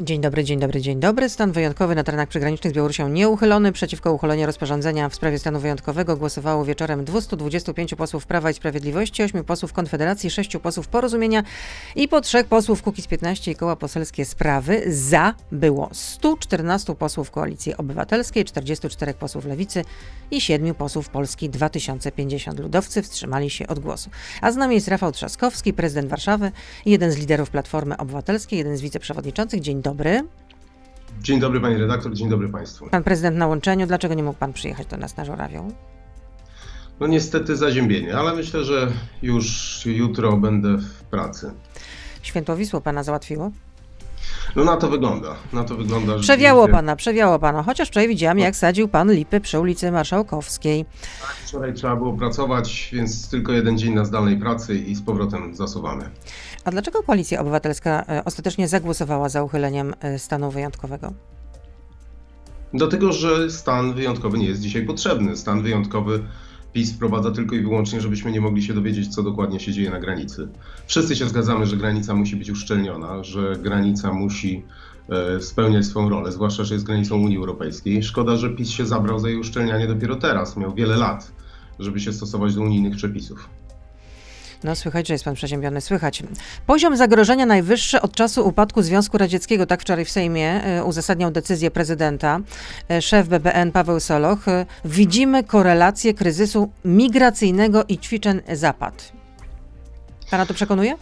Dzień dobry, dzień dobry, dzień dobry. Stan wyjątkowy na terenach przygranicznych z Białorusią nieuchylony. Przeciwko uchyleniu rozporządzenia w sprawie stanu wyjątkowego głosowało wieczorem 225 posłów Prawa i Sprawiedliwości, 8 posłów Konfederacji, 6 posłów Porozumienia i po 3 posłów Kukiz 15 i koła poselskie sprawy. Za było 114 posłów Koalicji Obywatelskiej, 44 posłów Lewicy i 7 posłów Polski 2050. Ludowcy wstrzymali się od głosu. A z nami jest Rafał Trzaskowski, prezydent Warszawy, jeden z liderów Platformy Obywatelskiej, jeden z wiceprzewodniczących. Dzień dobry. Dzień dobry pani redaktor, dzień dobry państwu. Pan prezydent na łączeniu, dlaczego nie mógł pan przyjechać do nas na Żurawią? No niestety zaziębienie, ale myślę, że już jutro będę w pracy. Świętowisło pana załatwiło? No na to wygląda, na to wygląda. Przewiało pana, przewiało pana, chociaż wczoraj widziałam jak sadził pan lipy przy ulicy Marszałkowskiej. Tak, wczoraj trzeba było pracować, więc tylko jeden dzień na zdalnej pracy i z powrotem zasuwamy. A dlaczego Koalicja Obywatelska e, ostatecznie zagłosowała za uchyleniem e, stanu wyjątkowego? Dlatego, że stan wyjątkowy nie jest dzisiaj potrzebny. Stan wyjątkowy PiS wprowadza tylko i wyłącznie, żebyśmy nie mogli się dowiedzieć, co dokładnie się dzieje na granicy. Wszyscy się zgadzamy, że granica musi być uszczelniona, że granica musi e, spełniać swoją rolę, zwłaszcza, że jest granicą Unii Europejskiej. Szkoda, że PiS się zabrał za jej uszczelnianie dopiero teraz. Miał wiele lat, żeby się stosować do unijnych przepisów. No słychać, że jest pan przeziębiony, słychać. Poziom zagrożenia najwyższy od czasu upadku Związku Radzieckiego, tak wczoraj w Sejmie e, uzasadniał decyzję prezydenta, e, szef BBN Paweł Soloch. E, Widzimy korelację kryzysu migracyjnego i ćwiczeń Zapad. Pana to przekonuje?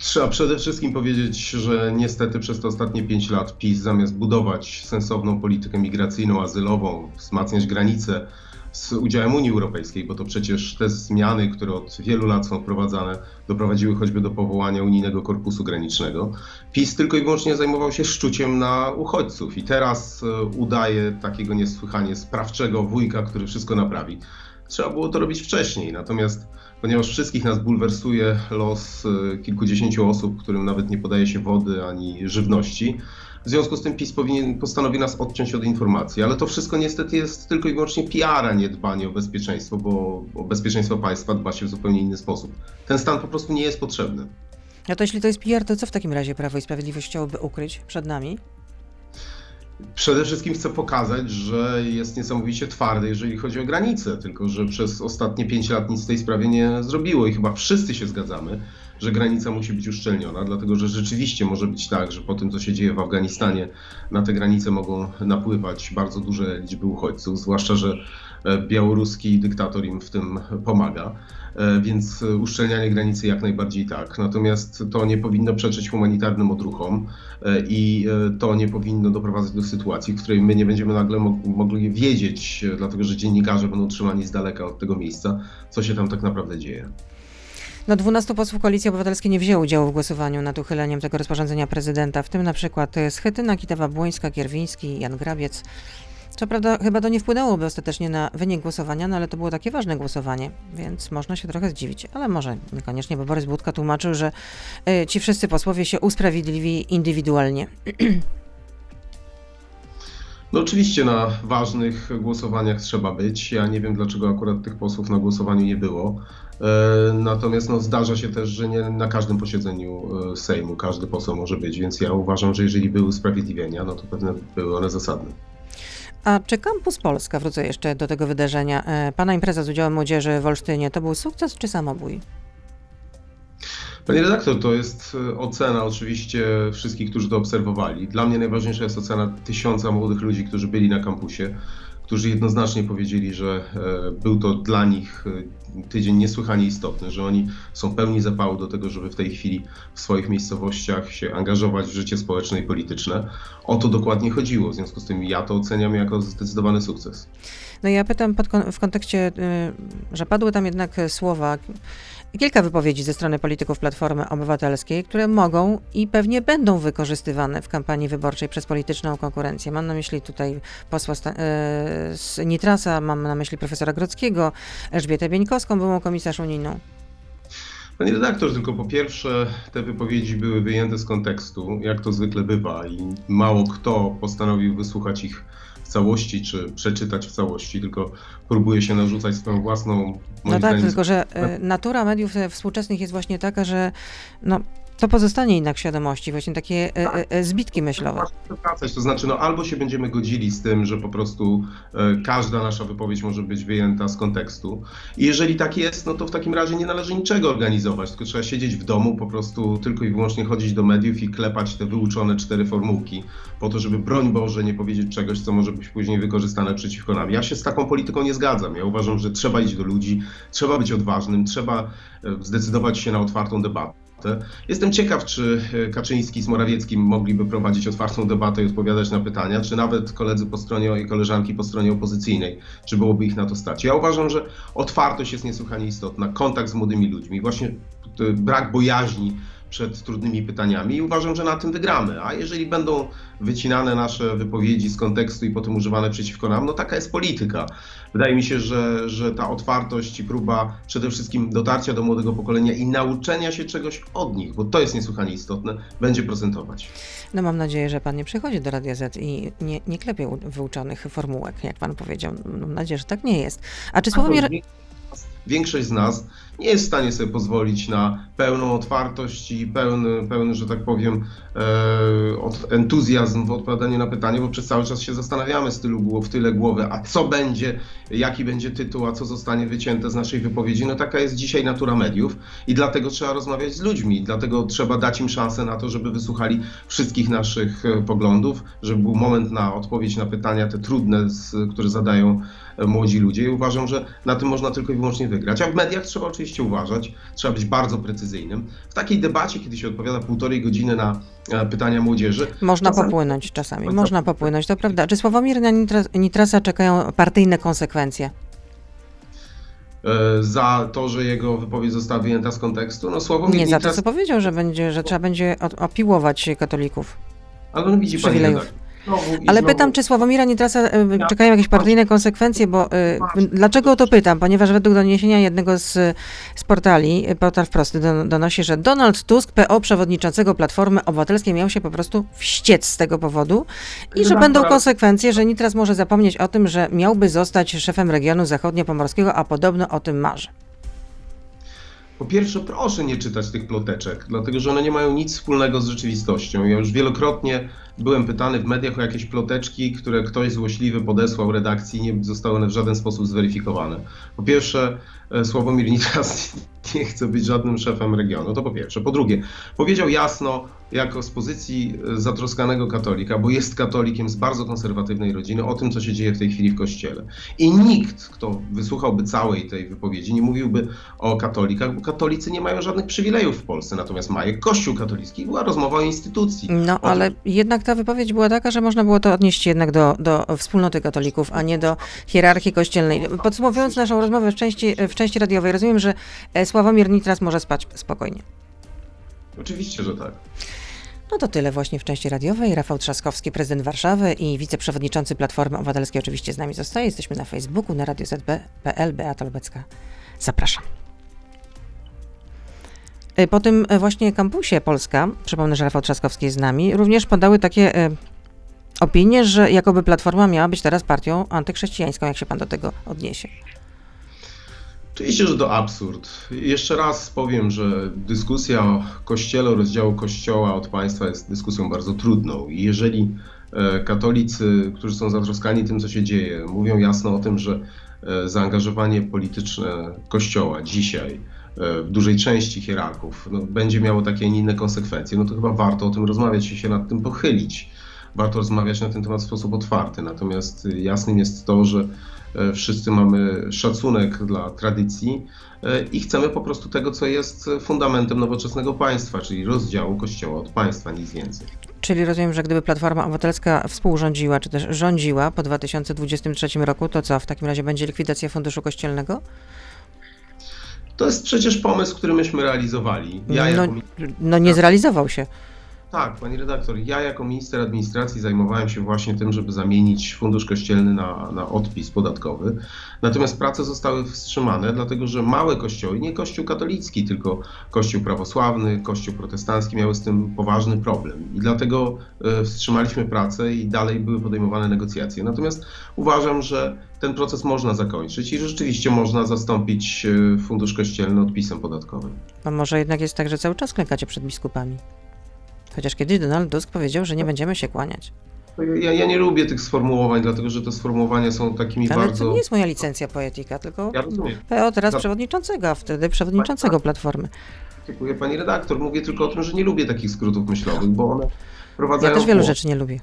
Trzeba przede wszystkim powiedzieć, że niestety przez te ostatnie pięć lat PiS zamiast budować sensowną politykę migracyjną, azylową, wzmacniać granice, z udziałem Unii Europejskiej, bo to przecież te zmiany, które od wielu lat są wprowadzane, doprowadziły choćby do powołania unijnego korpusu granicznego. PiS tylko i wyłącznie zajmował się szczuciem na uchodźców i teraz e, udaje takiego niesłychanie sprawczego wujka, który wszystko naprawi. Trzeba było to robić wcześniej, natomiast ponieważ wszystkich nas bulwersuje los e, kilkudziesięciu osób, którym nawet nie podaje się wody ani żywności, w związku z tym PiS powinien, postanowi nas odciąć od informacji, ale to wszystko niestety jest tylko i wyłącznie PR, a nie dbanie o bezpieczeństwo, bo o bezpieczeństwo państwa dba się w zupełnie inny sposób. Ten stan po prostu nie jest potrzebny. A to jeśli to jest PR, to co w takim razie Prawo i Sprawiedliwość chciałoby ukryć przed nami? Przede wszystkim chcę pokazać, że jest niesamowicie twardy, jeżeli chodzi o granice, tylko że przez ostatnie pięć lat nic w tej sprawie nie zrobiło i chyba wszyscy się zgadzamy, że granica musi być uszczelniona, dlatego że rzeczywiście może być tak, że po tym, co się dzieje w Afganistanie, na te granice mogą napływać bardzo duże liczby uchodźców, zwłaszcza, że e, białoruski dyktator im w tym pomaga. E, więc uszczelnianie granicy jak najbardziej tak. Natomiast to nie powinno przeczyć humanitarnym odruchom e, i to nie powinno doprowadzać do sytuacji, w której my nie będziemy nagle mogli wiedzieć, dlatego że dziennikarze będą trzymani z daleka od tego miejsca, co się tam tak naprawdę dzieje. No 12 posłów Koalicji Obywatelskiej nie wzięło udziału w głosowaniu nad uchyleniem tego rozporządzenia prezydenta, w tym na przykład Schetyna, Kitawa-Błońska, Kierwiński, Jan Grabiec. Co prawda chyba to nie wpłynęłoby ostatecznie na wynik głosowania, no ale to było takie ważne głosowanie, więc można się trochę zdziwić. Ale może niekoniecznie, bo Borys Budka tłumaczył, że y, ci wszyscy posłowie się usprawiedliwi indywidualnie. No oczywiście na ważnych głosowaniach trzeba być. Ja nie wiem dlaczego akurat tych posłów na głosowaniu nie było. E, natomiast no, zdarza się też, że nie na każdym posiedzeniu e, Sejmu każdy poseł może być, więc ja uważam, że jeżeli były usprawiedliwienia, no to pewnie były one zasadne. A czy Campus Polska, wrócę jeszcze do tego wydarzenia, e, pana impreza z udziałem młodzieży w Olsztynie, to był sukces czy samobój? Panie redaktor, to jest ocena oczywiście wszystkich, którzy to obserwowali. Dla mnie najważniejsza jest ocena tysiąca młodych ludzi, którzy byli na kampusie którzy jednoznacznie powiedzieli, że e, był to dla nich e, tydzień niesłychanie istotny, że oni są pełni zapału do tego, żeby w tej chwili w swoich miejscowościach się angażować w życie społeczne i polityczne. O to dokładnie chodziło, w związku z tym ja to oceniam jako zdecydowany sukces. No ja pytam pod, w kontekście, y, że padły tam jednak słowa, kilka wypowiedzi ze strony polityków Platformy Obywatelskiej, które mogą i pewnie będą wykorzystywane w kampanii wyborczej przez polityczną konkurencję. Mam na myśli tutaj posła y, z Nitrasa, mam na myśli profesora Grodzkiego, Elżbietę Bieńkowską, byłą komisarz unijną. Panie redaktor, tylko po pierwsze te wypowiedzi były wyjęte z kontekstu, jak to zwykle bywa i mało kto postanowił wysłuchać ich całości, czy przeczytać w całości, tylko próbuje się narzucać swoją własną. No tak, tylko że y, natura mediów współczesnych jest właśnie taka, że no, To pozostanie jednak w świadomości, właśnie takie e, e, e, zbitki myślowe. Wracać, to znaczy, no albo się będziemy godzili z tym, że po prostu każda nasza wypowiedź może być wyjęta z kontekstu. I jeżeli tak jest, no to w takim razie nie należy niczego organizować, tylko trzeba siedzieć w domu, po prostu tylko i wyłącznie chodzić do mediów i klepać te wyuczone cztery formułki, po to, żeby broń Boże nie powiedzieć czegoś, co może być później wykorzystane przeciwko nam. Ja się z taką polityką nie zgadzam. Ja uważam, że trzeba iść do ludzi, trzeba być odważnym, trzeba zdecydować się na otwartą debatę. Jestem ciekaw, czy e, Kaczyński z Morawieckim mogliby prowadzić otwartą debatę i odpowiadać na pytania, czy nawet koledzy po stronie i koleżanki po stronie opozycyjnej, czy byłoby ich na to stać. Ja uważam, że otwartość jest niesłychanie istotna, kontakt z młodymi ludźmi, właśnie e, brak bojaźni przed trudnymi pytaniami i uważam, że na tym wygramy. A jeżeli będą wycinane nasze wypowiedzi z kontekstu i potem używane przeciwko nam, no taka jest polityka. Wydaje mi się, że, że ta otwartość i próba przede wszystkim dotarcia do młodego pokolenia i nauczenia się czegoś od nich, bo to jest niesłychanie istotne, będzie procentować. No mam nadzieję, że pan nie przychodzi do Radia Z i nie, nie klepie wyuczonych formułek, jak pan powiedział. Mam nadzieję, że tak nie jest. A czy Sławomir... Większość z nas nie jest w stanie sobie pozwolić na pełną otwartość i pełny, pełny że tak powiem, e, entuzjazm w odpowiadaniu na pytanie, bo przez cały czas się zastanawiamy z tylu w tyle głowy, a co będzie, jaki będzie tytuł, a co zostanie wycięte z naszej wypowiedzi. No taka jest dzisiaj natura mediów i dlatego trzeba rozmawiać z ludźmi, dlatego trzeba dać im szansę na to, żeby wysłuchali wszystkich naszych e, poglądów, żeby był moment na odpowiedź na pytania te trudne, które zadają e, młodzi ludzie i uważam, że na tym można tylko i wyłącznie wygrać. A w mediach trzeba oczywiście oczywiście uważać, trzeba być bardzo precyzyjnym. W takiej debacie, kiedy się odpowiada półtorej godziny na e, pytania młodzieży. Można czasami... popłynąć czasami, można popłynąć, to prawda. Czy Sławomir na Nitrasa czekają partyjne konsekwencje? E, za to, że jego wypowiedź została wyjęta z kontekstu. No, Sławomir Nie, za to, co powiedział, że, będzie, że trzeba będzie opiłować katolików. Ale no widzi pani ale pytam, czy Sławomira Nitrasa e, czekają jakieś partyjne konsekwencje, bo y, dlaczego o to pytam? Ponieważ według doniesienia jednego z, z portali, portal wprost donosi, że Donald Tusk, PO przewodniczącego Platformy Obywatelskiej miał się po prostu wściec z tego powodu i że będą konsekwencje, że Nitras może zapomnieć o tym, że miałby zostać szefem regionu zachodniopomorskiego, a podobno o tym marzy. Po pierwsze, proszę nie czytać tych ploteczek, dlatego że one nie mają nic wspólnego z rzeczywistością. Ja już wielokrotnie byłem pytany w mediach o jakieś ploteczki, które ktoś złośliwy podesłał redakcji nie zostały one w żaden sposób zweryfikowane. Po pierwsze, e, Sławomir Nitras nie chce być żadnym szefem regionu, to po pierwsze. Po drugie, powiedział jasno, jako z pozycji e, zatroskanego katolika, bo jest katolikiem z bardzo konserwatywnej rodziny, o tym, co się dzieje w tej chwili w kościele. I nikt, kto wysłuchałby całej tej wypowiedzi, nie mówiłby o katolikach, bo katolicy nie mają żadnych przywilejów w Polsce, natomiast ma je Kościół katolicki. Była rozmowa o instytucji. No, ale jednak ta wypowiedź była taka, że można było to odnieść jednak do, do wspólnoty katolików, a nie do hierarchii kościelnej. Podsumowując naszą rozmowę w części, w części radiowej, rozumiem, że e, Sławomir Nitras może spać spokojnie. Oczywiście, że tak. No to tyle właśnie w części radiowej. Rafał Trzaskowski, prezydent Warszawy i wiceprzewodniczący Platformy Obywatelskiej oczywiście z nami zostaje. Jesteśmy na Facebooku, na Radio ZB.pl. Beata Lubecka. Zapraszam. Y, po tym y, właśnie kampusie Polska, przypomnę, że Rafał Trzaskowski jest z nami, również padały takie y, opinie, że jakoby Platforma miała być teraz partią antychrześcijańską. Jak się pan do tego odniesie? Oczywiście, że to absurd. Jeszcze raz powiem, że dyskusja o kościele, o rozdziału kościoła od państwa jest dyskusją bardzo trudną. I jeżeli e, katolicy, którzy są zatroskani tym, co się dzieje, mówią jasno o tym, że e, zaangażowanie polityczne kościoła dzisiaj e, w dużej części hierarchów no, będzie miało takie, a nie inne konsekwencje, no to chyba warto o tym rozmawiać i się nad tym pochylić. Warto rozmawiać na ten temat w sposób otwarty. Natomiast jasnym jest to, że wszyscy mamy szacunek dla tradycji e, i chcemy po prostu tego, co jest fundamentem nowoczesnego państwa, czyli rozdziału Kościoła od państwa, nic więcej. Czyli rozumiem, że gdyby Platforma Obywatelska współrządziła, czy też rządziła po 2023 roku, to co, w takim razie będzie likwidacja Funduszu Kościelnego? To jest przecież pomysł, który myśmy realizowali. Ja no, jako... no nie zrealizował się. Tak, pani redaktor, ja jako minister administracji zajmowałem się właśnie tym, żeby zamienić fundusz kościelny na, na odpis podatkowy. Natomiast prace zostały wstrzymane, dlatego że małe kościoły, nie kościół katolicki, tylko kościół prawosławny, kościół protestancki miały z tym poważny problem. I dlatego e, wstrzymaliśmy pracę i dalej były podejmowane negocjacje. Natomiast uważam, że ten proces można zakończyć i rzeczywiście można zastąpić e, fundusz kościelny odpisem podatkowym. A może jednak jest tak, że cały czas klękacie przed biskupami? Chociaż kiedyś Donald Tusk powiedział, że nie będziemy się kłaniać. Ja, ja nie lubię tych sformułowań, dlatego że te sformułowania są takimi Ale bardzo. to nie jest moja licencja poetyka, tylko Ja rozumiem. PO teraz No. przewodniczącego, a wtedy przewodniczącego Platformy. Dziękuję pani redaktor. Mówię tylko o tym, że nie lubię takich skrótów myślowych, bo one Ja wprowadzają. też wielu rzeczy nie lubię.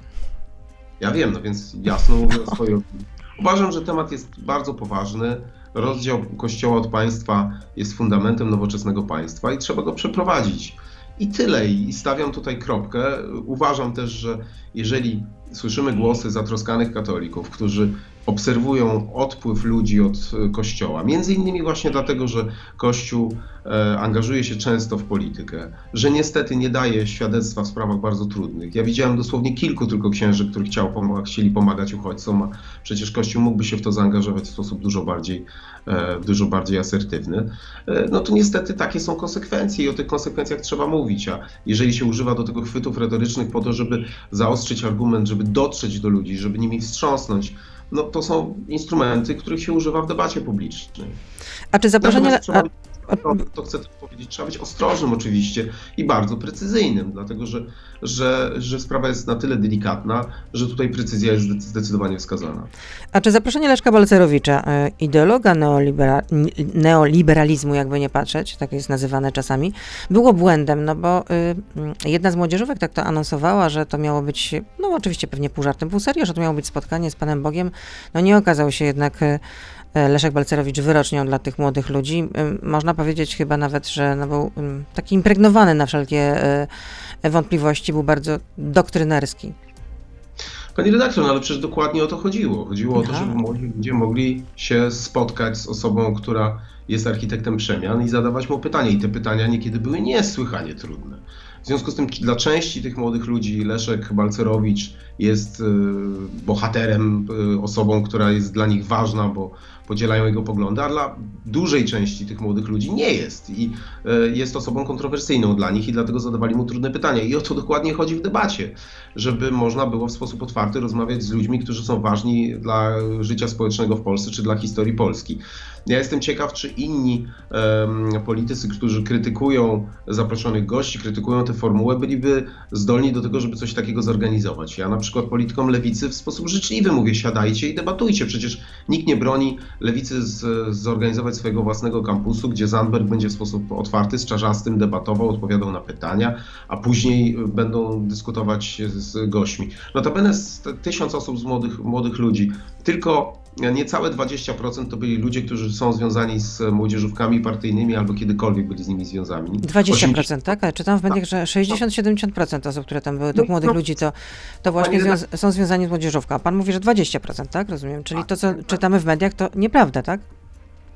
Ja wiem, no więc jasno mówię o swojej opinii. Uważam, że temat jest bardzo poważny. Rozdział Kościoła od państwa jest fundamentem nowoczesnego państwa i trzeba go przeprowadzić. I tyle. I stawiam tutaj kropkę. Uważam też, że jeżeli słyszymy głosy zatroskanych katolików, którzy obserwują odpływ ludzi od e, Kościoła, między innymi właśnie dlatego, że Kościół e, angażuje się często w politykę, że niestety nie daje świadectwa w sprawach bardzo trudnych. Ja widziałem dosłownie kilku tylko księży, którzy chciał pomaga- chcieli pomagać uchodźcom, a przecież Kościół mógłby się w to zaangażować w sposób dużo bardziej, e, dużo bardziej asertywny. No to niestety takie są konsekwencje i o tych konsekwencjach trzeba mówić, a jeżeli się używa do tego chwytów retorycznych po to, żeby zaostrzyć argument, żeby dotrzeć do ludzi, żeby nimi wstrząsnąć, no to są instrumenty, których się używa w debacie publicznej. A czy zaproszenie... Natomiast trzeba to, to chcę tylko powiedzieć, trzeba być ostrożnym oczywiście i bardzo precyzyjnym, dlatego że, że, że sprawa jest na tyle delikatna, że tutaj precyzja jest zde- zdecydowanie wskazana. a czy zaproszenie Leszka Balcerowicza, e, ideologa neolibera, neoliberalizmu, jakby nie patrzeć, tak jest nazywane czasami, było błędem, no bo y, jedna z młodzieżówek tak to anonsowała, że to miało być, no oczywiście pewnie pół żartem, pół serio, że to miało być spotkanie z Panem Bogiem. No nie okazał się jednak y, Leszek Balcerowicz wyrocznią dla tych młodych ludzi. Y, Można powiedzieć chyba nawet, że no był ym, taki impregnowany na wszelkie y, wątpliwości, był bardzo doktrynerski. Pani redaktor, no ale przecież dokładnie o to chodziło. Chodziło o to, Tak. żeby młodzi ludzie mogli się spotkać z osobą, która jest architektem przemian i zadawać mu pytania. I te pytania niekiedy były niesłychanie trudne. W związku z tym dla części tych młodych ludzi Leszek Balcerowicz jest bohaterem, osobą, która jest dla nich ważna, bo podzielają jego poglądy, a dla dużej części tych młodych ludzi nie jest. I y, jest osobą kontrowersyjną dla nich i dlatego zadawali mu trudne pytania. I o to dokładnie chodzi w debacie, żeby można było w sposób otwarty rozmawiać z ludźmi, którzy są ważni dla życia społecznego w Polsce czy dla historii Polski. Ja jestem ciekaw, czy inni em, politycy, którzy krytykują zaproszonych gości, krytykują tę formułę, byliby zdolni do tego, żeby coś takiego zorganizować. Ja na przykład politykom lewicy w sposób życzliwy mówię, siadajcie i debatujcie. Przecież nikt nie broni lewicy z, zorganizować swojego własnego kampusu, gdzie Zandberg będzie w sposób otwarty, z Czarzastym debatował, odpowiadał na pytania, a później będą dyskutować z gośćmi. Notabene z tysiąc osób z młodych, młodych ludzi, tylko niecałe 20% to byli ludzie, którzy są związani z młodzieżówkami partyjnymi albo kiedykolwiek byli z nimi związani. 20%, tak? Ale czytam w mediach, że 60-70% osób, które tam były, tych No, młodych no, ludzi, to, to właśnie związ- są związani z młodzieżówką. A pan mówi, że 20%, tak? Rozumiem. Czyli Tak, to, co tak. czytamy w mediach, to nieprawda, tak?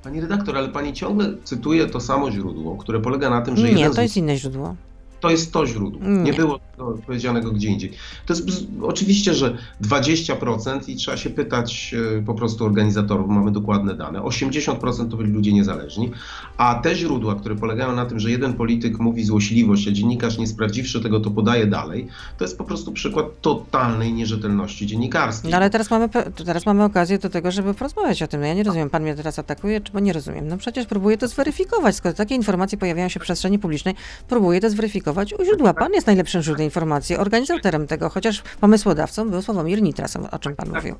Pani redaktor, ale pani ciągle cytuje to samo źródło, które polega na tym, że Nie, to jest inne źródło. To jest to źródło. Nie. Nie było tego powiedzianego gdzie indziej. To jest oczywiście, że 20% i trzeba się pytać e, po prostu organizatorów, mamy dokładne dane. 80% to byli ludzie niezależni, a te źródła, które polegają na tym, że jeden polityk mówi złośliwość, a dziennikarz nie sprawdziwszy tego, to podaje dalej, to jest po prostu przykład totalnej nierzetelności dziennikarskiej. No ale teraz mamy, to teraz mamy okazję do tego, żeby porozmawiać o tym. No ja nie rozumiem, pan mnie teraz atakuje, czy bo nie rozumiem. No przecież próbuję to zweryfikować. Skoro takie informacje pojawiają się w przestrzeni publicznej, próbuję to zweryfikować u źródła. Pan jest najlepszym źródłem informacji, organizatorem tego, chociaż pomysłodawcą był Sławomir Nitras, o czym pan mówił.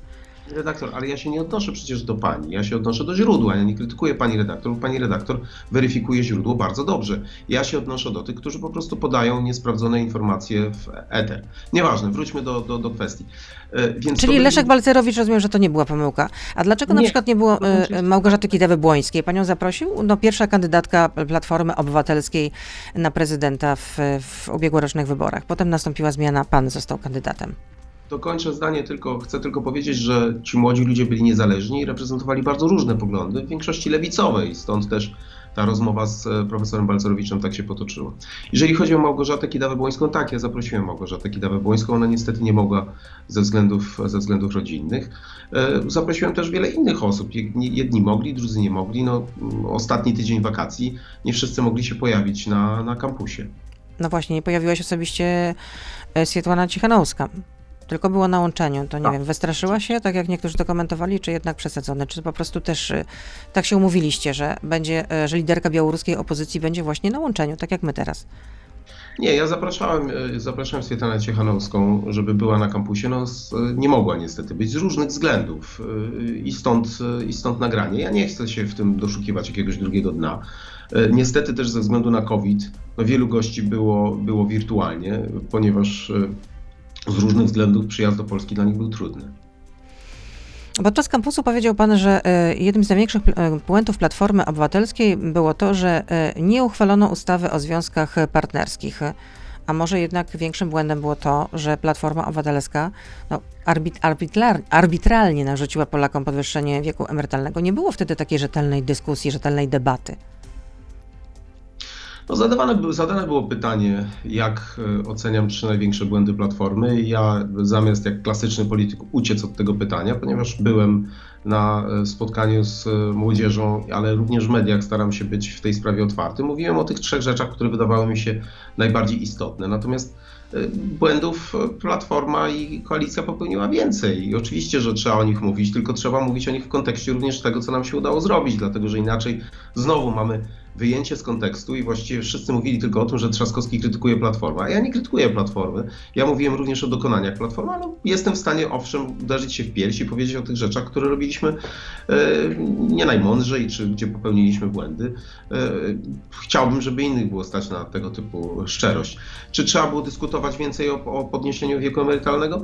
Redaktor, ale ja się nie odnoszę przecież do pani, ja się odnoszę do źródła. Ja nie krytykuję pani redaktor, bo pani redaktor weryfikuje źródło bardzo dobrze. Ja się odnoszę do tych, którzy po prostu podają niesprawdzone informacje w eter. Nieważne, wróćmy do, do, do kwestii. E, Więc Czyli Leszek Balcerowicz rozumiem, że to nie była pomyłka. A dlaczego na Nie. przykład nie było e, Małgorzaty Kidawy-Błońskiej? Panią zaprosił? No pierwsza kandydatka Platformy Obywatelskiej na prezydenta w, w ubiegłorocznych wyborach. Potem nastąpiła zmiana, pan został kandydatem. Dokończę zdanie tylko, chcę tylko powiedzieć, że ci młodzi ludzie byli niezależni i reprezentowali bardzo różne poglądy, w większości lewicowej, stąd też ta rozmowa z e, profesorem Balcerowiczem tak się potoczyła. Jeżeli chodzi o Małgorzatę Kidawę-Błońską, tak, ja zaprosiłem Małgorzatę Kidawę-Błońską, ona niestety nie mogła ze względów, ze względów rodzinnych. E, zaprosiłem też wiele innych osób. Jedni mogli, drudzy nie mogli. No, ostatni tydzień wakacji nie wszyscy mogli się pojawić na, na kampusie. No właśnie, nie pojawiła się osobiście e, Swietłana Cichanowska. Tylko było na łączeniu, to nie wiem, wystraszyła się, tak jak niektórzy to komentowali, czy jednak przesadzone? Czy po prostu też y, tak się umówiliście, że będzie, y, że liderka białoruskiej opozycji będzie właśnie na łączeniu, tak jak my teraz? Nie, ja zapraszałem, y, zapraszałem Swietanę Ciechanowską, żeby była na kampusie. No, nie mogła niestety być z różnych względów i stąd, i stąd nagranie. Ja nie chcę się w tym doszukiwać jakiegoś drugiego dna. Niestety też ze względu na COVID, no wielu gości było, było wirtualnie, ponieważ z różnych względów przyjazd do Polski dla nich był trudny. Podczas kampusu powiedział Pan, że e, jednym z największych e, błędów Platformy Obywatelskiej było to, że e, nie uchwalono ustawy o związkach partnerskich. A może jednak większym błędem było to, że Platforma Obywatelska no, arbit, arbitrar, arbitralnie narzuciła Polakom podwyższenie wieku emerytalnego. Nie było wtedy takiej rzetelnej dyskusji, rzetelnej debaty. No zadawane, zadane było pytanie, jak e, oceniam trzy największe błędy Platformy. Ja zamiast jak klasyczny polityk uciec od tego pytania, ponieważ byłem na e, spotkaniu z e, młodzieżą, ale również w mediach staram się być w tej sprawie otwarty. Mówiłem o tych trzech rzeczach, które wydawały mi się najbardziej istotne. Natomiast błędów Platforma i koalicja popełniła więcej. I oczywiście, że trzeba o nich mówić, tylko trzeba mówić o nich w kontekście również tego, co nam się udało zrobić, dlatego że inaczej znowu mamy wyjęcie z kontekstu i właściwie wszyscy mówili tylko o tym, że Trzaskowski krytykuje Platformę. A ja nie krytykuję Platformy. Ja mówiłem również o dokonaniach Platformy, ale jestem w stanie owszem uderzyć się w pierś i powiedzieć o tych rzeczach, które robiliśmy e, nie najmądrzej, czy gdzie popełniliśmy błędy. E, chciałbym, żeby innych było stać na tego typu szczerość. Czy trzeba było dyskutować więcej o, o podniesieniu wieku emerytalnego?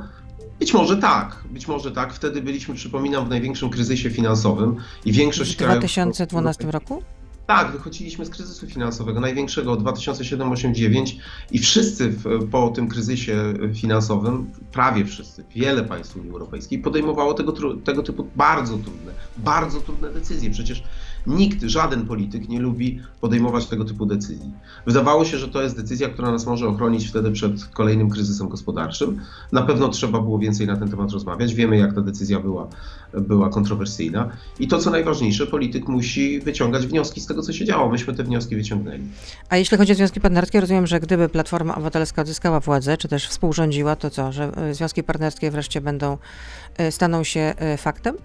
Być może tak, być może tak. Wtedy byliśmy, przypominam, w największym kryzysie finansowym i większość w 2012 krajów... roku? Tak, wychodziliśmy z kryzysu finansowego, największego od 2007-2009 i wszyscy w, po tym kryzysie finansowym, prawie wszyscy, wiele państw Unii Europejskiej podejmowało tego, tego typu bardzo trudne, bardzo trudne decyzje. Przecież Nikt, żaden polityk nie lubi podejmować tego typu decyzji. Wydawało się, że to jest decyzja, która nas może ochronić wtedy przed kolejnym kryzysem gospodarczym. Na pewno trzeba było więcej na ten temat rozmawiać. Wiemy, jak ta decyzja była, była kontrowersyjna. I to, co najważniejsze, polityk musi wyciągać wnioski z tego, co się działo. Myśmy te wnioski wyciągnęli. A jeśli chodzi o związki partnerskie, rozumiem, że gdyby Platforma Obywatelska odzyskała władzę, czy też współrządziła, to co, że e, związki partnerskie wreszcie będą, e, staną się e, faktem?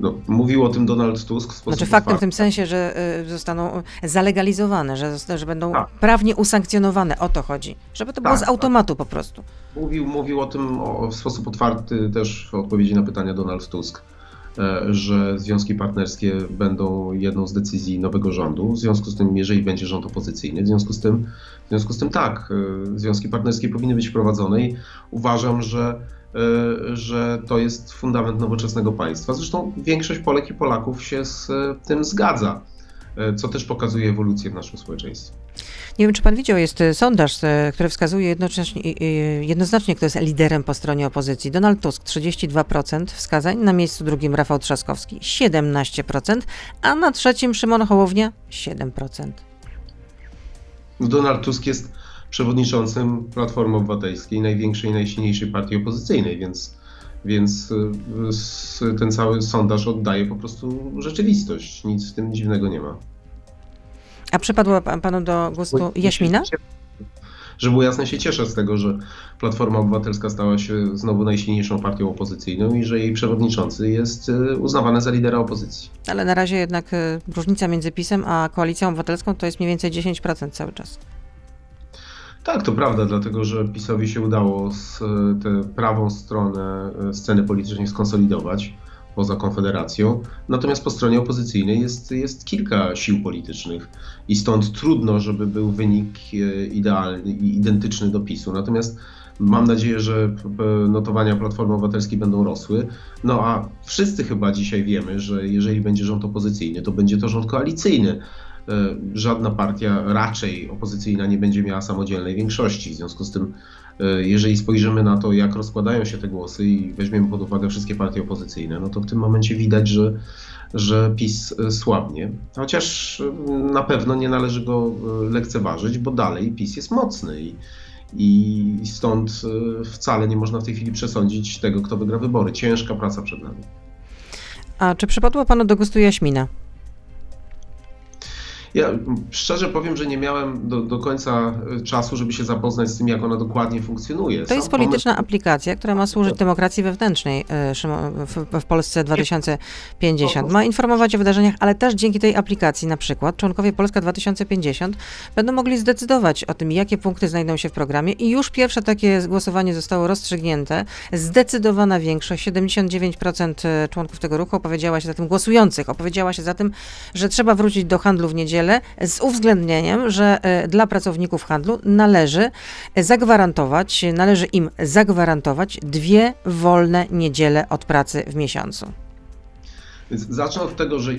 No, mówił o tym Donald Tusk w sposób Znaczy faktem w tym sensie, że y, zostaną zalegalizowane, że, że będą tak. prawnie usankcjonowane. O to chodzi. Żeby to tak, było z tak. automatu tak. po prostu. Mówił, mówił o tym o, w sposób otwarty też w odpowiedzi na pytania Donald Tusk, że związki partnerskie będą jedną z decyzji nowego rządu. W związku z tym, jeżeli będzie rząd opozycyjny, w związku z tym, w związku z tym tak, e, związki partnerskie powinny być wprowadzone i uważam, że E, że to jest fundament nowoczesnego państwa. Zresztą większość Polek i Polaków się z e, tym zgadza, e, co też pokazuje ewolucję w naszym społeczeństwie. Nie wiem, czy pan widział, jest sondaż, który wskazuje jednocześnie, jednoznacznie, kto jest liderem po stronie opozycji. Donald Tusk 32% wskazań, na miejscu drugim Rafał Trzaskowski 17%, a na trzecim Szymon Hołownia 7%. Donald Tusk jest przewodniczącym Platformy Obywatelskiej, największej najsilniejszej partii opozycyjnej, więc, więc y, ten cały sondaż oddaje po prostu rzeczywistość. Nic w tym dziwnego nie ma. A przypadło panu do gustu Jaśmina? Żeby było jasne, się cieszę z tego, że Platforma Obywatelska stała się znowu najsilniejszą partią opozycyjną i że jej przewodniczący jest y, uznawany za lidera opozycji. Ale na razie jednak y, różnica między PiSem a Koalicją Obywatelską to jest mniej więcej 10% cały czas. Tak, to prawda, dlatego że PiSowi się udało tę prawą stronę e, sceny politycznej skonsolidować poza Konfederacją. Natomiast po stronie opozycyjnej jest, jest kilka sił politycznych i stąd trudno, żeby był wynik e, idealny identyczny do PiSu. Natomiast mam nadzieję, że notowania Platformy Obywatelskiej będą rosły. No a wszyscy chyba dzisiaj wiemy, że jeżeli będzie rząd opozycyjny, to będzie to rząd koalicyjny żadna partia raczej opozycyjna nie będzie miała samodzielnej większości. W związku z tym, jeżeli spojrzymy na to, jak rozkładają się te głosy i weźmiemy pod uwagę wszystkie partie opozycyjne, no to w tym momencie widać, że, że PiS słabnie. Chociaż na pewno nie należy go lekceważyć, bo dalej PiS jest mocny i i stąd e, wcale nie można w tej chwili przesądzić tego, kto wygra wybory. Ciężka praca przed nami. A czy przypadło panu do gustu Jaśmina? Ja szczerze powiem, że nie miałem do, do końca e, czasu, żeby się zapoznać z tym, jak ona dokładnie funkcjonuje. To jest polityczna pomysł... aplikacja, która ma służyć demokracji wewnętrznej e, w, w Polsce 2050. Ma informować o wydarzeniach, ale też dzięki tej aplikacji na przykład członkowie Polska 2050 będą mogli zdecydować o tym, jakie punkty znajdą się w programie i już pierwsze takie głosowanie zostało rozstrzygnięte. Zdecydowana większość, 79% e, członków tego ruchu opowiedziała się za tym, głosujących opowiedziała się za tym, że trzeba wrócić do handlu w niedzielę z uwzględnieniem, że e, dla pracowników handlu należy zagwarantować, należy im zagwarantować dwie wolne niedziele od pracy w miesiącu. Zacznę od tego, że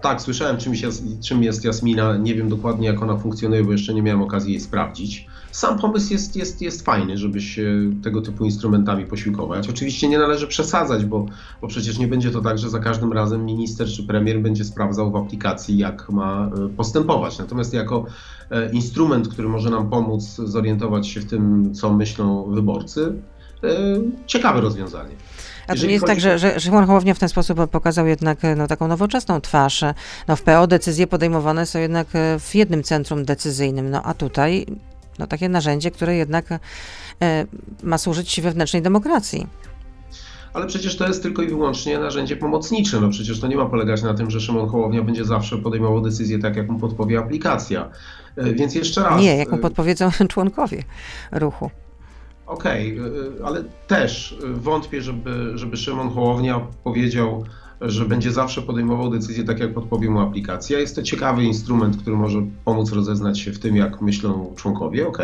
tak, słyszałem czym jest, czym jest Jasmina, nie wiem dokładnie jak ona funkcjonuje, bo jeszcze nie miałem okazji jej sprawdzić. Sam pomysł jest, jest, jest fajny, żeby się tego typu instrumentami posiłkować. Oczywiście nie należy przesadzać, bo, bo przecież nie będzie to tak, że za każdym razem minister czy premier będzie sprawdzał w aplikacji, jak ma e, postępować. Natomiast jako e, instrument, który może nam pomóc zorientować się w tym, co myślą wyborcy, e, ciekawe rozwiązanie. A to nie jest tak, że, że Szymon Hołownia w ten sposób pokazał jednak no, taką nowoczesną twarz. No, w PO decyzje podejmowane są jednak w jednym centrum decyzyjnym, no a tutaj no, takie narzędzie, które jednak e, ma służyć wewnętrznej demokracji. Ale przecież to jest tylko i wyłącznie narzędzie pomocnicze. No przecież to nie ma polegać na tym, że Szymon Hołownia będzie zawsze podejmował decyzję tak, jak mu podpowie aplikacja. E, więc jeszcze raz. Nie, jak mu e, podpowiedzą członkowie ruchu. Okej, okay, ale też wątpię, żeby, żeby Szymon Hołownia powiedział, że będzie zawsze podejmował decyzje tak, jak podpowie mu aplikacja. Jest to ciekawy instrument, który może pomóc rozeznać się w tym, jak myślą członkowie, ok.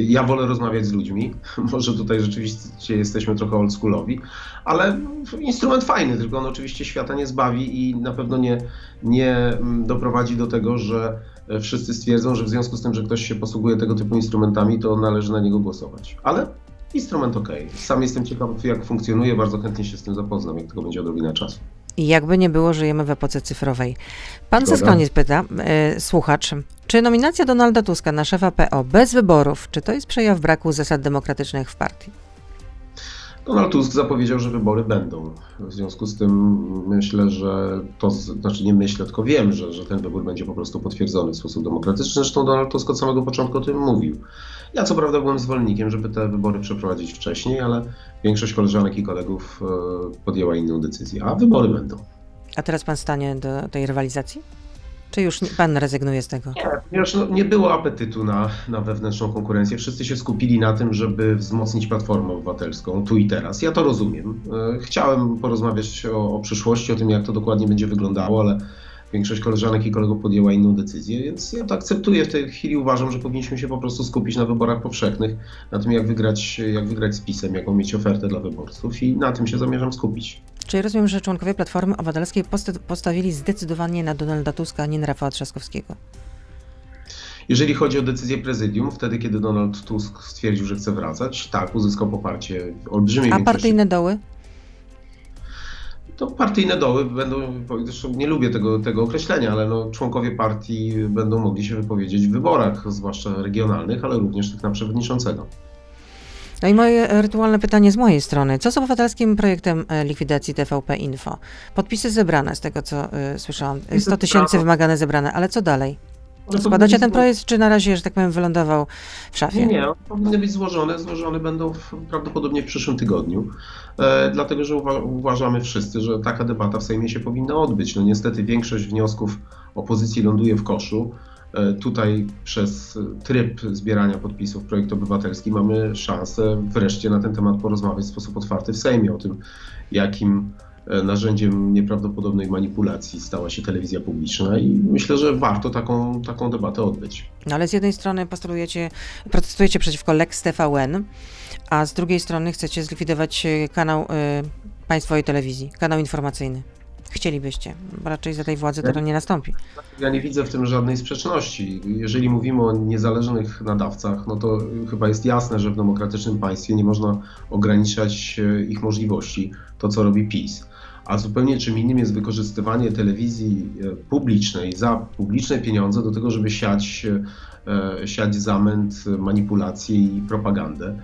Ja wolę rozmawiać z ludźmi, może tutaj rzeczywiście jesteśmy trochę oldschoolowi, ale instrument fajny, tylko on oczywiście świata nie zbawi i na pewno nie, nie mm, doprowadzi do tego, że wszyscy stwierdzą, że w związku z tym, że ktoś się posługuje tego typu instrumentami, to należy na niego głosować. Ale Instrument ok. Sam jestem ciekaw, jak funkcjonuje, bardzo chętnie się z tym zapoznam, jak tylko będzie odrobina czasu. I jakby nie było, żyjemy w epoce cyfrowej. Pan Zeskoniec pyta, yy, słuchacz, czy nominacja Donalda Tuska na szefa PO bez wyborów, czy to jest przejaw braku zasad demokratycznych w partii? Donald Tusk zapowiedział, że wybory będą. W związku z tym myślę, że to, znaczy nie myślę, tylko wiem, że, że ten wybór będzie po prostu potwierdzony w sposób demokratyczny. Zresztą Donald Tusk od samego początku o tym mówił. Ja co prawda byłem zwolennikiem, żeby te wybory przeprowadzić wcześniej, ale większość koleżanek i kolegów e, podjęła inną decyzję, a wybory będą. A teraz pan stanie do tej rywalizacji? Czy już pan rezygnuje z tego? Nie, ponieważ no, nie było apetytu na, na wewnętrzną konkurencję. Wszyscy się skupili na tym, żeby wzmocnić Platformę Obywatelską tu i teraz. Ja to rozumiem. E, chciałem porozmawiać o, o przyszłości, o tym, jak to dokładnie będzie wyglądało, ale większość koleżanek i kolegów podjęła inną decyzję, więc ja to akceptuję. W tej chwili uważam, że powinniśmy się po prostu skupić na wyborach powszechnych, na tym, jak wygrać, jak wygrać z PiSem, jaką mieć ofertę dla wyborców i na tym się zamierzam skupić. Czyli rozumiem, że członkowie Platformy Obywatelskiej postawili zdecydowanie na Donalda Tuska, a nie na Rafała Trzaskowskiego. Jeżeli chodzi o decyzję prezydium, wtedy kiedy Donald Tusk stwierdził, że chce wracać, tak, uzyskał poparcie olbrzymiej A partyjne doły? To partyjne doły będą, zresztą nie lubię tego, tego określenia, ale no, członkowie partii będą mogli się wypowiedzieć w wyborach, zwłaszcza regionalnych, ale również tych na przewodniczącego. No i moje rytualne pytanie z mojej strony. Co z obywatelskim projektem e, likwidacji TVP Info? Podpisy zebrane, z tego co y, słyszałam. 100 tysięcy wymagane zebrane, ale co dalej? Składacie ten projekt, czy na razie, że tak powiem, wylądował w szafie? Nie, nie, powinny być złożone. Złożone będą w, prawdopodobnie w przyszłym tygodniu, e, dlatego że uwa uważamy wszyscy, że taka debata w Sejmie się powinna odbyć. No niestety większość wniosków opozycji ląduje w koszu. E, tutaj przez tryb zbierania podpisów projekt obywatelski mamy szansę wreszcie na ten temat porozmawiać w sposób otwarty w Sejmie o tym, jakim narzędziem nieprawdopodobnej manipulacji stała się telewizja publiczna i myślę, że warto taką, taką debatę odbyć. No ale z jednej strony postulujecie, protestujecie przeciwko Lex TVN, a z drugiej strony chcecie zlikwidować e, kanał y, państwowej telewizji, kanał informacyjny. Chcielibyście, bo raczej za tej władzy to, nie nastąpi. Ja nie widzę w tym żadnej sprzeczności. Jeżeli mówimy o niezależnych nadawcach, no to chyba jest jasne, że w demokratycznym państwie nie można ograniczać e, ich możliwości, to co robi PiS. A zupełnie czym innym jest wykorzystywanie telewizji e, publicznej za publiczne pieniądze do tego, żeby siać, e, siać zamęt, manipulację i propagandę.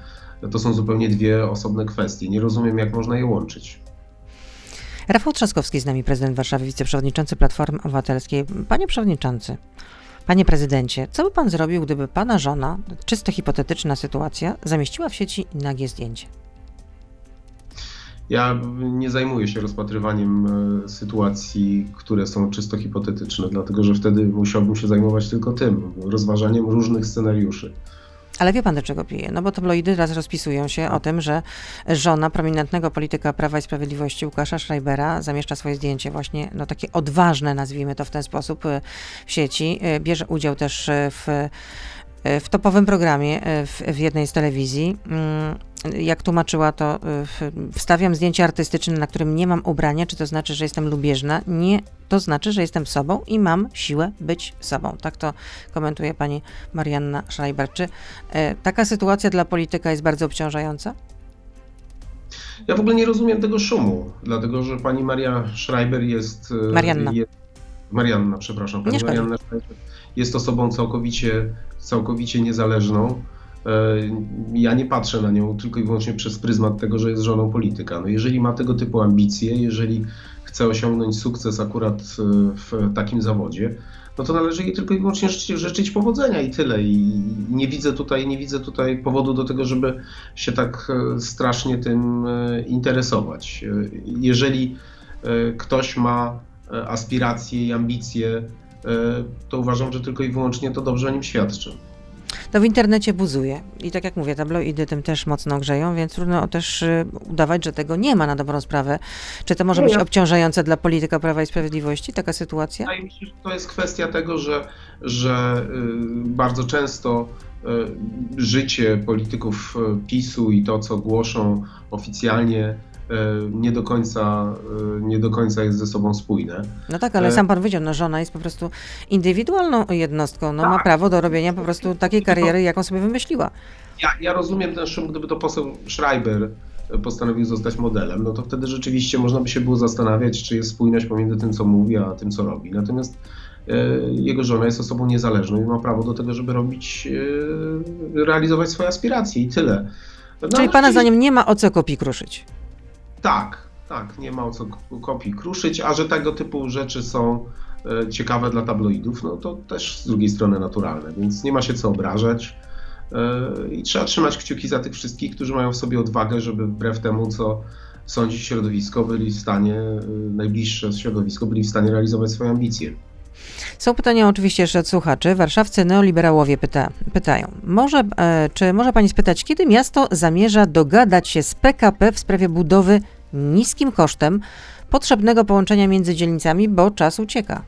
To są zupełnie dwie osobne kwestie. Nie rozumiem, jak można je łączyć. Rafał Trzaskowski z nami, prezydent Warszawy, wiceprzewodniczący Platformy Obywatelskiej. Panie przewodniczący, panie prezydencie, co by pan zrobił, gdyby pana żona, czysto hipotetyczna sytuacja, zamieściła w sieci nagie zdjęcie? Ja nie zajmuję się rozpatrywaniem e, sytuacji, które są czysto hipotetyczne, dlatego że wtedy musiałbym się zajmować tylko tym, rozważaniem różnych scenariuszy. Ale wie pan, do czego pije? No bo tabloidy raz rozpisują się o tym, że żona prominentnego polityka Prawa i Sprawiedliwości Łukasza Schreibera zamieszcza swoje zdjęcie właśnie, no takie odważne, nazwijmy to w ten sposób, y, w sieci. Y, bierze udział też w w topowym programie w, w, jednej z telewizji. Mm, jak tłumaczyła to, wstawiam zdjęcie artystyczne, na którym nie mam ubrania, czy to znaczy, że jestem lubieżna? Nie, to znaczy, że jestem sobą i mam siłę być sobą. Tak to komentuje pani Marianna Schreiber. Czy e, taka sytuacja dla polityka jest bardzo obciążająca? Ja w ogóle nie rozumiem tego szumu, dlatego że pani Maria Schreiber jest. E, Marianna. Jest, Marianna, przepraszam. Pani Marianna Schreiber jest osobą całkowicie, całkowicie niezależną. E, ja nie patrzę na nią tylko i wyłącznie przez pryzmat tego, że jest żoną polityka. No jeżeli ma tego typu ambicje, jeżeli chce osiągnąć sukces akurat e, w takim zawodzie, no to należy jej tylko i wyłącznie życzyć, życzyć powodzenia i tyle. I nie widzę tutaj, nie widzę tutaj powodu do tego, żeby się tak e, strasznie tym interesować. Jeżeli ktoś ma aspiracje i ambicje, to uważam, że tylko i wyłącznie to dobrze o nim świadczy to w internecie buzuje. I tak jak mówię, tabloidy tym też mocno grzeją, więc trudno też y, udawać, że tego nie ma na dobrą sprawę. Czy to może być obciążające dla polityka Prawa i Sprawiedliwości, taka sytuacja? To jest kwestia tego, że, że y, bardzo często y, życie polityków PiSu i to, co głoszą oficjalnie, E, nie do końca, e, nie do końca jest ze sobą spójne. No tak, ale e, sam pan powiedział, no żona jest po prostu indywidualną jednostką, no tak. ma prawo do robienia po prostu takiej kariery, jaką sobie wymyśliła. Ja, ja rozumiem ten szum, gdyby to poseł Schreiber postanowił zostać modelem, no to wtedy rzeczywiście można by się było zastanawiać, czy jest spójność pomiędzy tym, co mówi, a tym, co robi. Natomiast jego żona jest osobą niezależną i ma prawo do tego, żeby robić, realizować swoje aspiracje i tyle. No, Czyli pana zdaniem nie ma o co kopii kruszyć? Tak, tak, nie ma o co kopii kruszyć, a że tego typu rzeczy są e, ciekawe dla tabloidów, no to też z drugiej strony naturalne, więc nie ma się co obrażać. E, I trzeba trzymać kciuki za tych wszystkich, którzy mają w sobie odwagę, żeby wbrew temu, co sądzi środowisko, byli w stanie, e, najbliższe środowisko, byli w stanie realizować swoje ambicje. Są pytania oczywiście jeszcze od słuchaczy. Warszawcy neoliberałowie pyta, pytają, może, e, czy może pani spytać, kiedy miasto zamierza dogadać się z PKP w sprawie budowy niskim kosztem potrzebnego połączenia między dzielnicami, bo czas ucieka?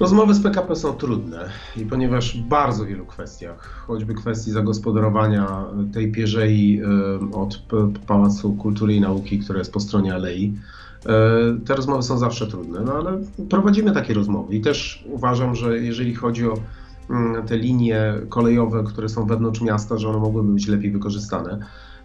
Rozmowy z PKP są trudne i ponieważ w bardzo wielu kwestiach, choćby kwestii zagospodarowania tej pierzei e, od Pałacu Kultury i Nauki, która jest po stronie alei, te rozmowy są zawsze trudne, no ale prowadzimy takie rozmowy i też uważam, że jeżeli chodzi o mm, te linie kolejowe, które są wewnątrz miasta, że one mogłyby być lepiej wykorzystane.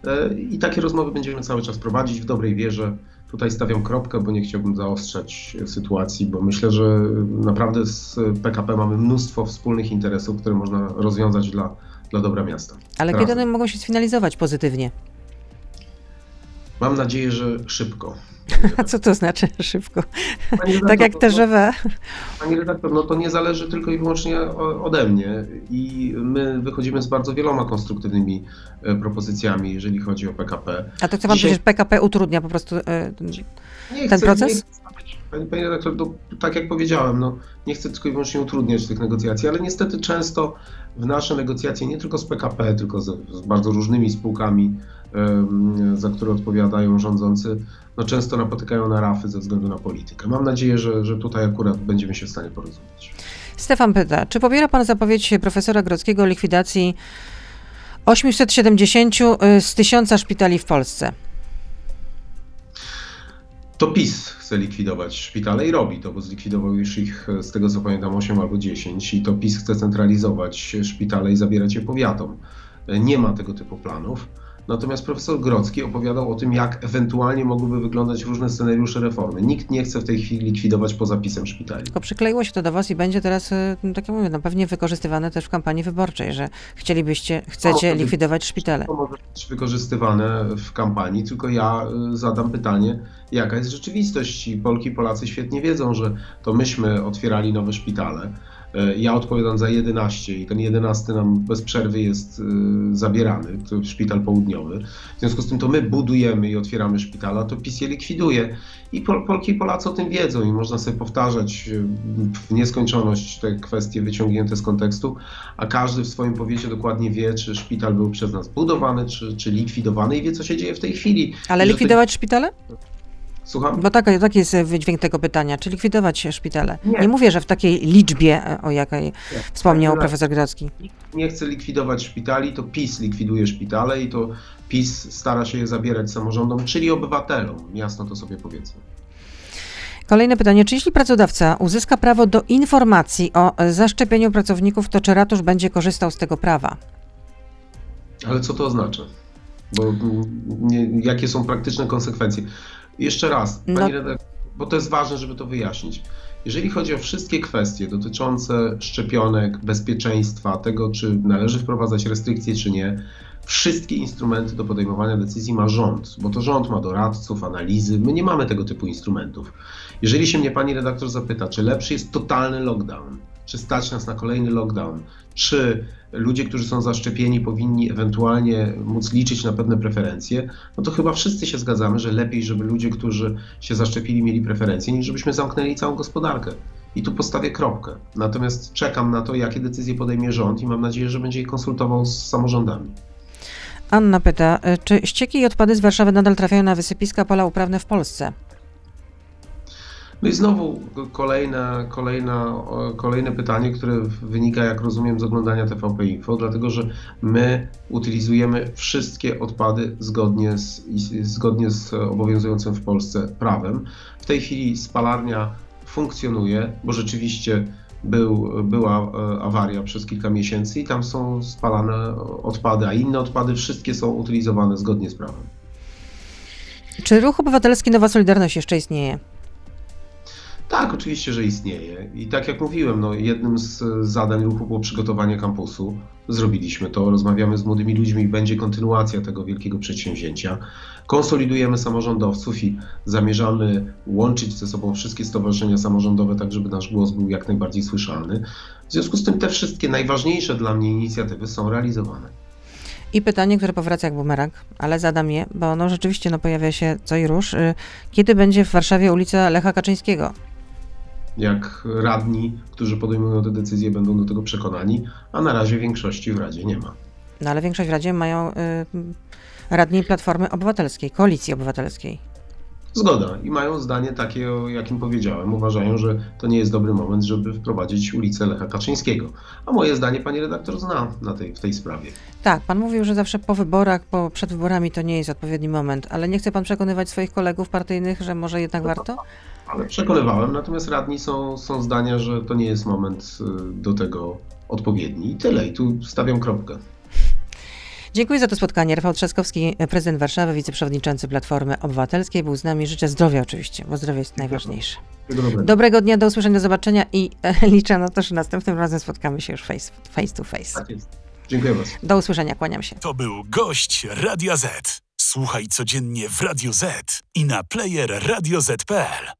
E, I takie rozmowy będziemy cały czas prowadzić w dobrej wierze. Tutaj stawiam kropkę, bo nie chciałbym zaostrzać sytuacji, bo myślę, że naprawdę z PKP mamy mnóstwo wspólnych interesów, które można rozwiązać dla, dla dobra miasta. Ale Razem. kiedy one mogą się sfinalizować pozytywnie? Mam nadzieję, że szybko. A co to znaczy szybko? tak jak te żywe. Pani redaktor, no to nie zależy tylko i wyłącznie ode mnie i my wychodzimy z bardzo wieloma konstruktywnymi e, propozycjami, jeżeli chodzi o PKP. A to co pan Dzisiaj... powiedzieć, PKP utrudnia po prostu e, ten chcę, proces? Nie Pani, pani redaktor, no, tak jak powiedziałem, no, nie chcę tylko i wyłącznie utrudniać tych negocjacji, ale niestety często w nasze negocjacje, nie tylko z PKP, tylko z, z bardzo różnymi spółkami, za które odpowiadają rządzący, no często napotykają na rafy ze względu na politykę. Mam nadzieję, że, że tutaj akurat będziemy się w stanie porozumieć. Stefan pyta, czy popiera pan zapowiedź profesora Grodzkiego o likwidacji 870 y, z tysiąca szpitali w Polsce? To PiS chce likwidować szpitale i robi to, bo zlikwidował już ich, z tego co pamiętam, 8 albo 10 i to PiS chce centralizować szpitale i zabierać je powiatom. Nie ma tego typu planów. Natomiast profesor Grodzki opowiadał o tym, jak ewentualnie mogłyby wyglądać różne scenariusze reformy. Nikt nie chce w tej chwili likwidować poza pisem szpitali. Tylko przykleiło się to do was i będzie teraz, y, tak jak mówię, no pewnie wykorzystywane też w kampanii wyborczej, że chcielibyście, chcecie No, likwidować szpitale. To może być wykorzystywane w kampanii, tylko ja y, zadam pytanie, jaka jest rzeczywistość. I Polki i Polacy świetnie wiedzą, że to myśmy otwierali nowe szpitale. Y, Ja odpowiadam za 11 i ten 11 nam bez przerwy jest y, zabierany, to szpital południowy. W związku z tym to my budujemy i otwieramy szpitala, to PiS je likwiduje. I Pol Polki i Polacy o tym wiedzą i można sobie powtarzać y, w nieskończoność te kwestie wyciągnięte z kontekstu, a każdy w swoim powiecie dokładnie wie, czy szpital był przez nas budowany, czy, czy likwidowany i wie, co się dzieje w tej chwili. Ale likwidować szpitale? Słucham? Bo taki, taki jest wydźwięk tego pytania. Czy likwidować szpitale? Nie, Nie. mówię, że w takiej liczbie, e, o jakiej wspomniał Tak, profesor Grodzki. Nie chce likwidować szpitali, to PiS likwiduje szpitale i to PiS stara się je zabierać samorządom, czyli obywatelom. Jasno to sobie powiedzmy. Kolejne pytanie. Czy jeśli pracodawca uzyska prawo do informacji o e, zaszczepieniu pracowników, to czy ratusz będzie korzystał z tego prawa? Ale co to oznacza? Bo mm, nie, jakie są praktyczne konsekwencje? Jeszcze raz, No. pani redaktor, bo to jest ważne, żeby to wyjaśnić. Jeżeli chodzi o wszystkie kwestie dotyczące szczepionek, bezpieczeństwa, tego, czy należy wprowadzać restrykcje, czy nie, wszystkie instrumenty do podejmowania decyzji ma rząd, bo to rząd ma doradców, analizy. My nie mamy tego typu instrumentów. Jeżeli się mnie pani redaktor zapyta, czy lepszy jest totalny lockdown, czy stać nas na kolejny lockdown, czy ludzie, którzy są zaszczepieni, powinni ewentualnie móc liczyć na pewne preferencje, no to chyba wszyscy się zgadzamy, że lepiej, żeby ludzie, którzy się zaszczepili, mieli preferencje, niż żebyśmy zamknęli całą gospodarkę. I tu postawię kropkę. Natomiast czekam na to, jakie decyzje podejmie rząd i mam nadzieję, że będzie je konsultował z samorządami. Anna pyta, e, czy ścieki i odpady z Warszawy nadal trafiają na wysypiska pola uprawne w Polsce? No i znowu kolejne, kolejne pytanie, które wynika, jak rozumiem, z oglądania TVP Info, dlatego że my utylizujemy wszystkie odpady zgodnie z, zgodnie z obowiązującym w Polsce prawem. W tej chwili spalarnia funkcjonuje, bo rzeczywiście był, była e, awaria przez kilka miesięcy i tam są spalane odpady, a inne odpady wszystkie są utylizowane zgodnie z prawem. Czy ruch obywatelski Nowa Solidarność jeszcze istnieje? Tak, oczywiście, że istnieje. I tak jak mówiłem, no, jednym z zadań ruchu było przygotowanie kampusu. Zrobiliśmy to, rozmawiamy z młodymi ludźmi, będzie kontynuacja tego wielkiego przedsięwzięcia. Konsolidujemy samorządowców i zamierzamy łączyć ze sobą wszystkie stowarzyszenia samorządowe, tak żeby nasz głos był jak najbardziej słyszalny. W związku z tym te wszystkie najważniejsze dla mnie inicjatywy są realizowane. I pytanie, które powraca jak bumerang, ale zadam je, bo no rzeczywiście no, pojawia się co i róż. Y, Kiedy będzie w Warszawie ulica Lecha Kaczyńskiego? Jak radni, którzy podejmują te decyzje, będą do tego przekonani, a na razie większości w Radzie nie ma. No ale większość w Radzie mają y, radni Platformy Obywatelskiej, Koalicji Obywatelskiej. Zgoda. I mają zdanie takie, o jakim powiedziałem. Uważają, że to nie jest dobry moment, żeby wprowadzić ulicę Lecha Kaczyńskiego. A moje zdanie pani redaktor zna na tej, w tej sprawie. Tak, pan mówił, że zawsze po wyborach, po, przed wyborami to nie jest odpowiedni moment, ale nie chce pan przekonywać swoich kolegów partyjnych, że może jednak warto? Ale przekonywałem, natomiast radni są, są zdania, że to nie jest moment y, do tego odpowiedni. I tyle. I tu stawiam kropkę. Dziękuję za to spotkanie. Rafał Trzaskowski, prezydent Warszawy, wiceprzewodniczący Platformy Obywatelskiej, był z nami. Życzę zdrowia oczywiście, bo zdrowie jest najważniejsze. Dobrego. Dobrego dnia, do usłyszenia, do zobaczenia i e, liczę na to, że następnym razem spotkamy się już face, face to face. Tak jest. Dziękuję bardzo. Do usłyszenia, kłaniam się. To był gość Radia Z. Słuchaj codziennie w Radio Z i na player radioz.pl.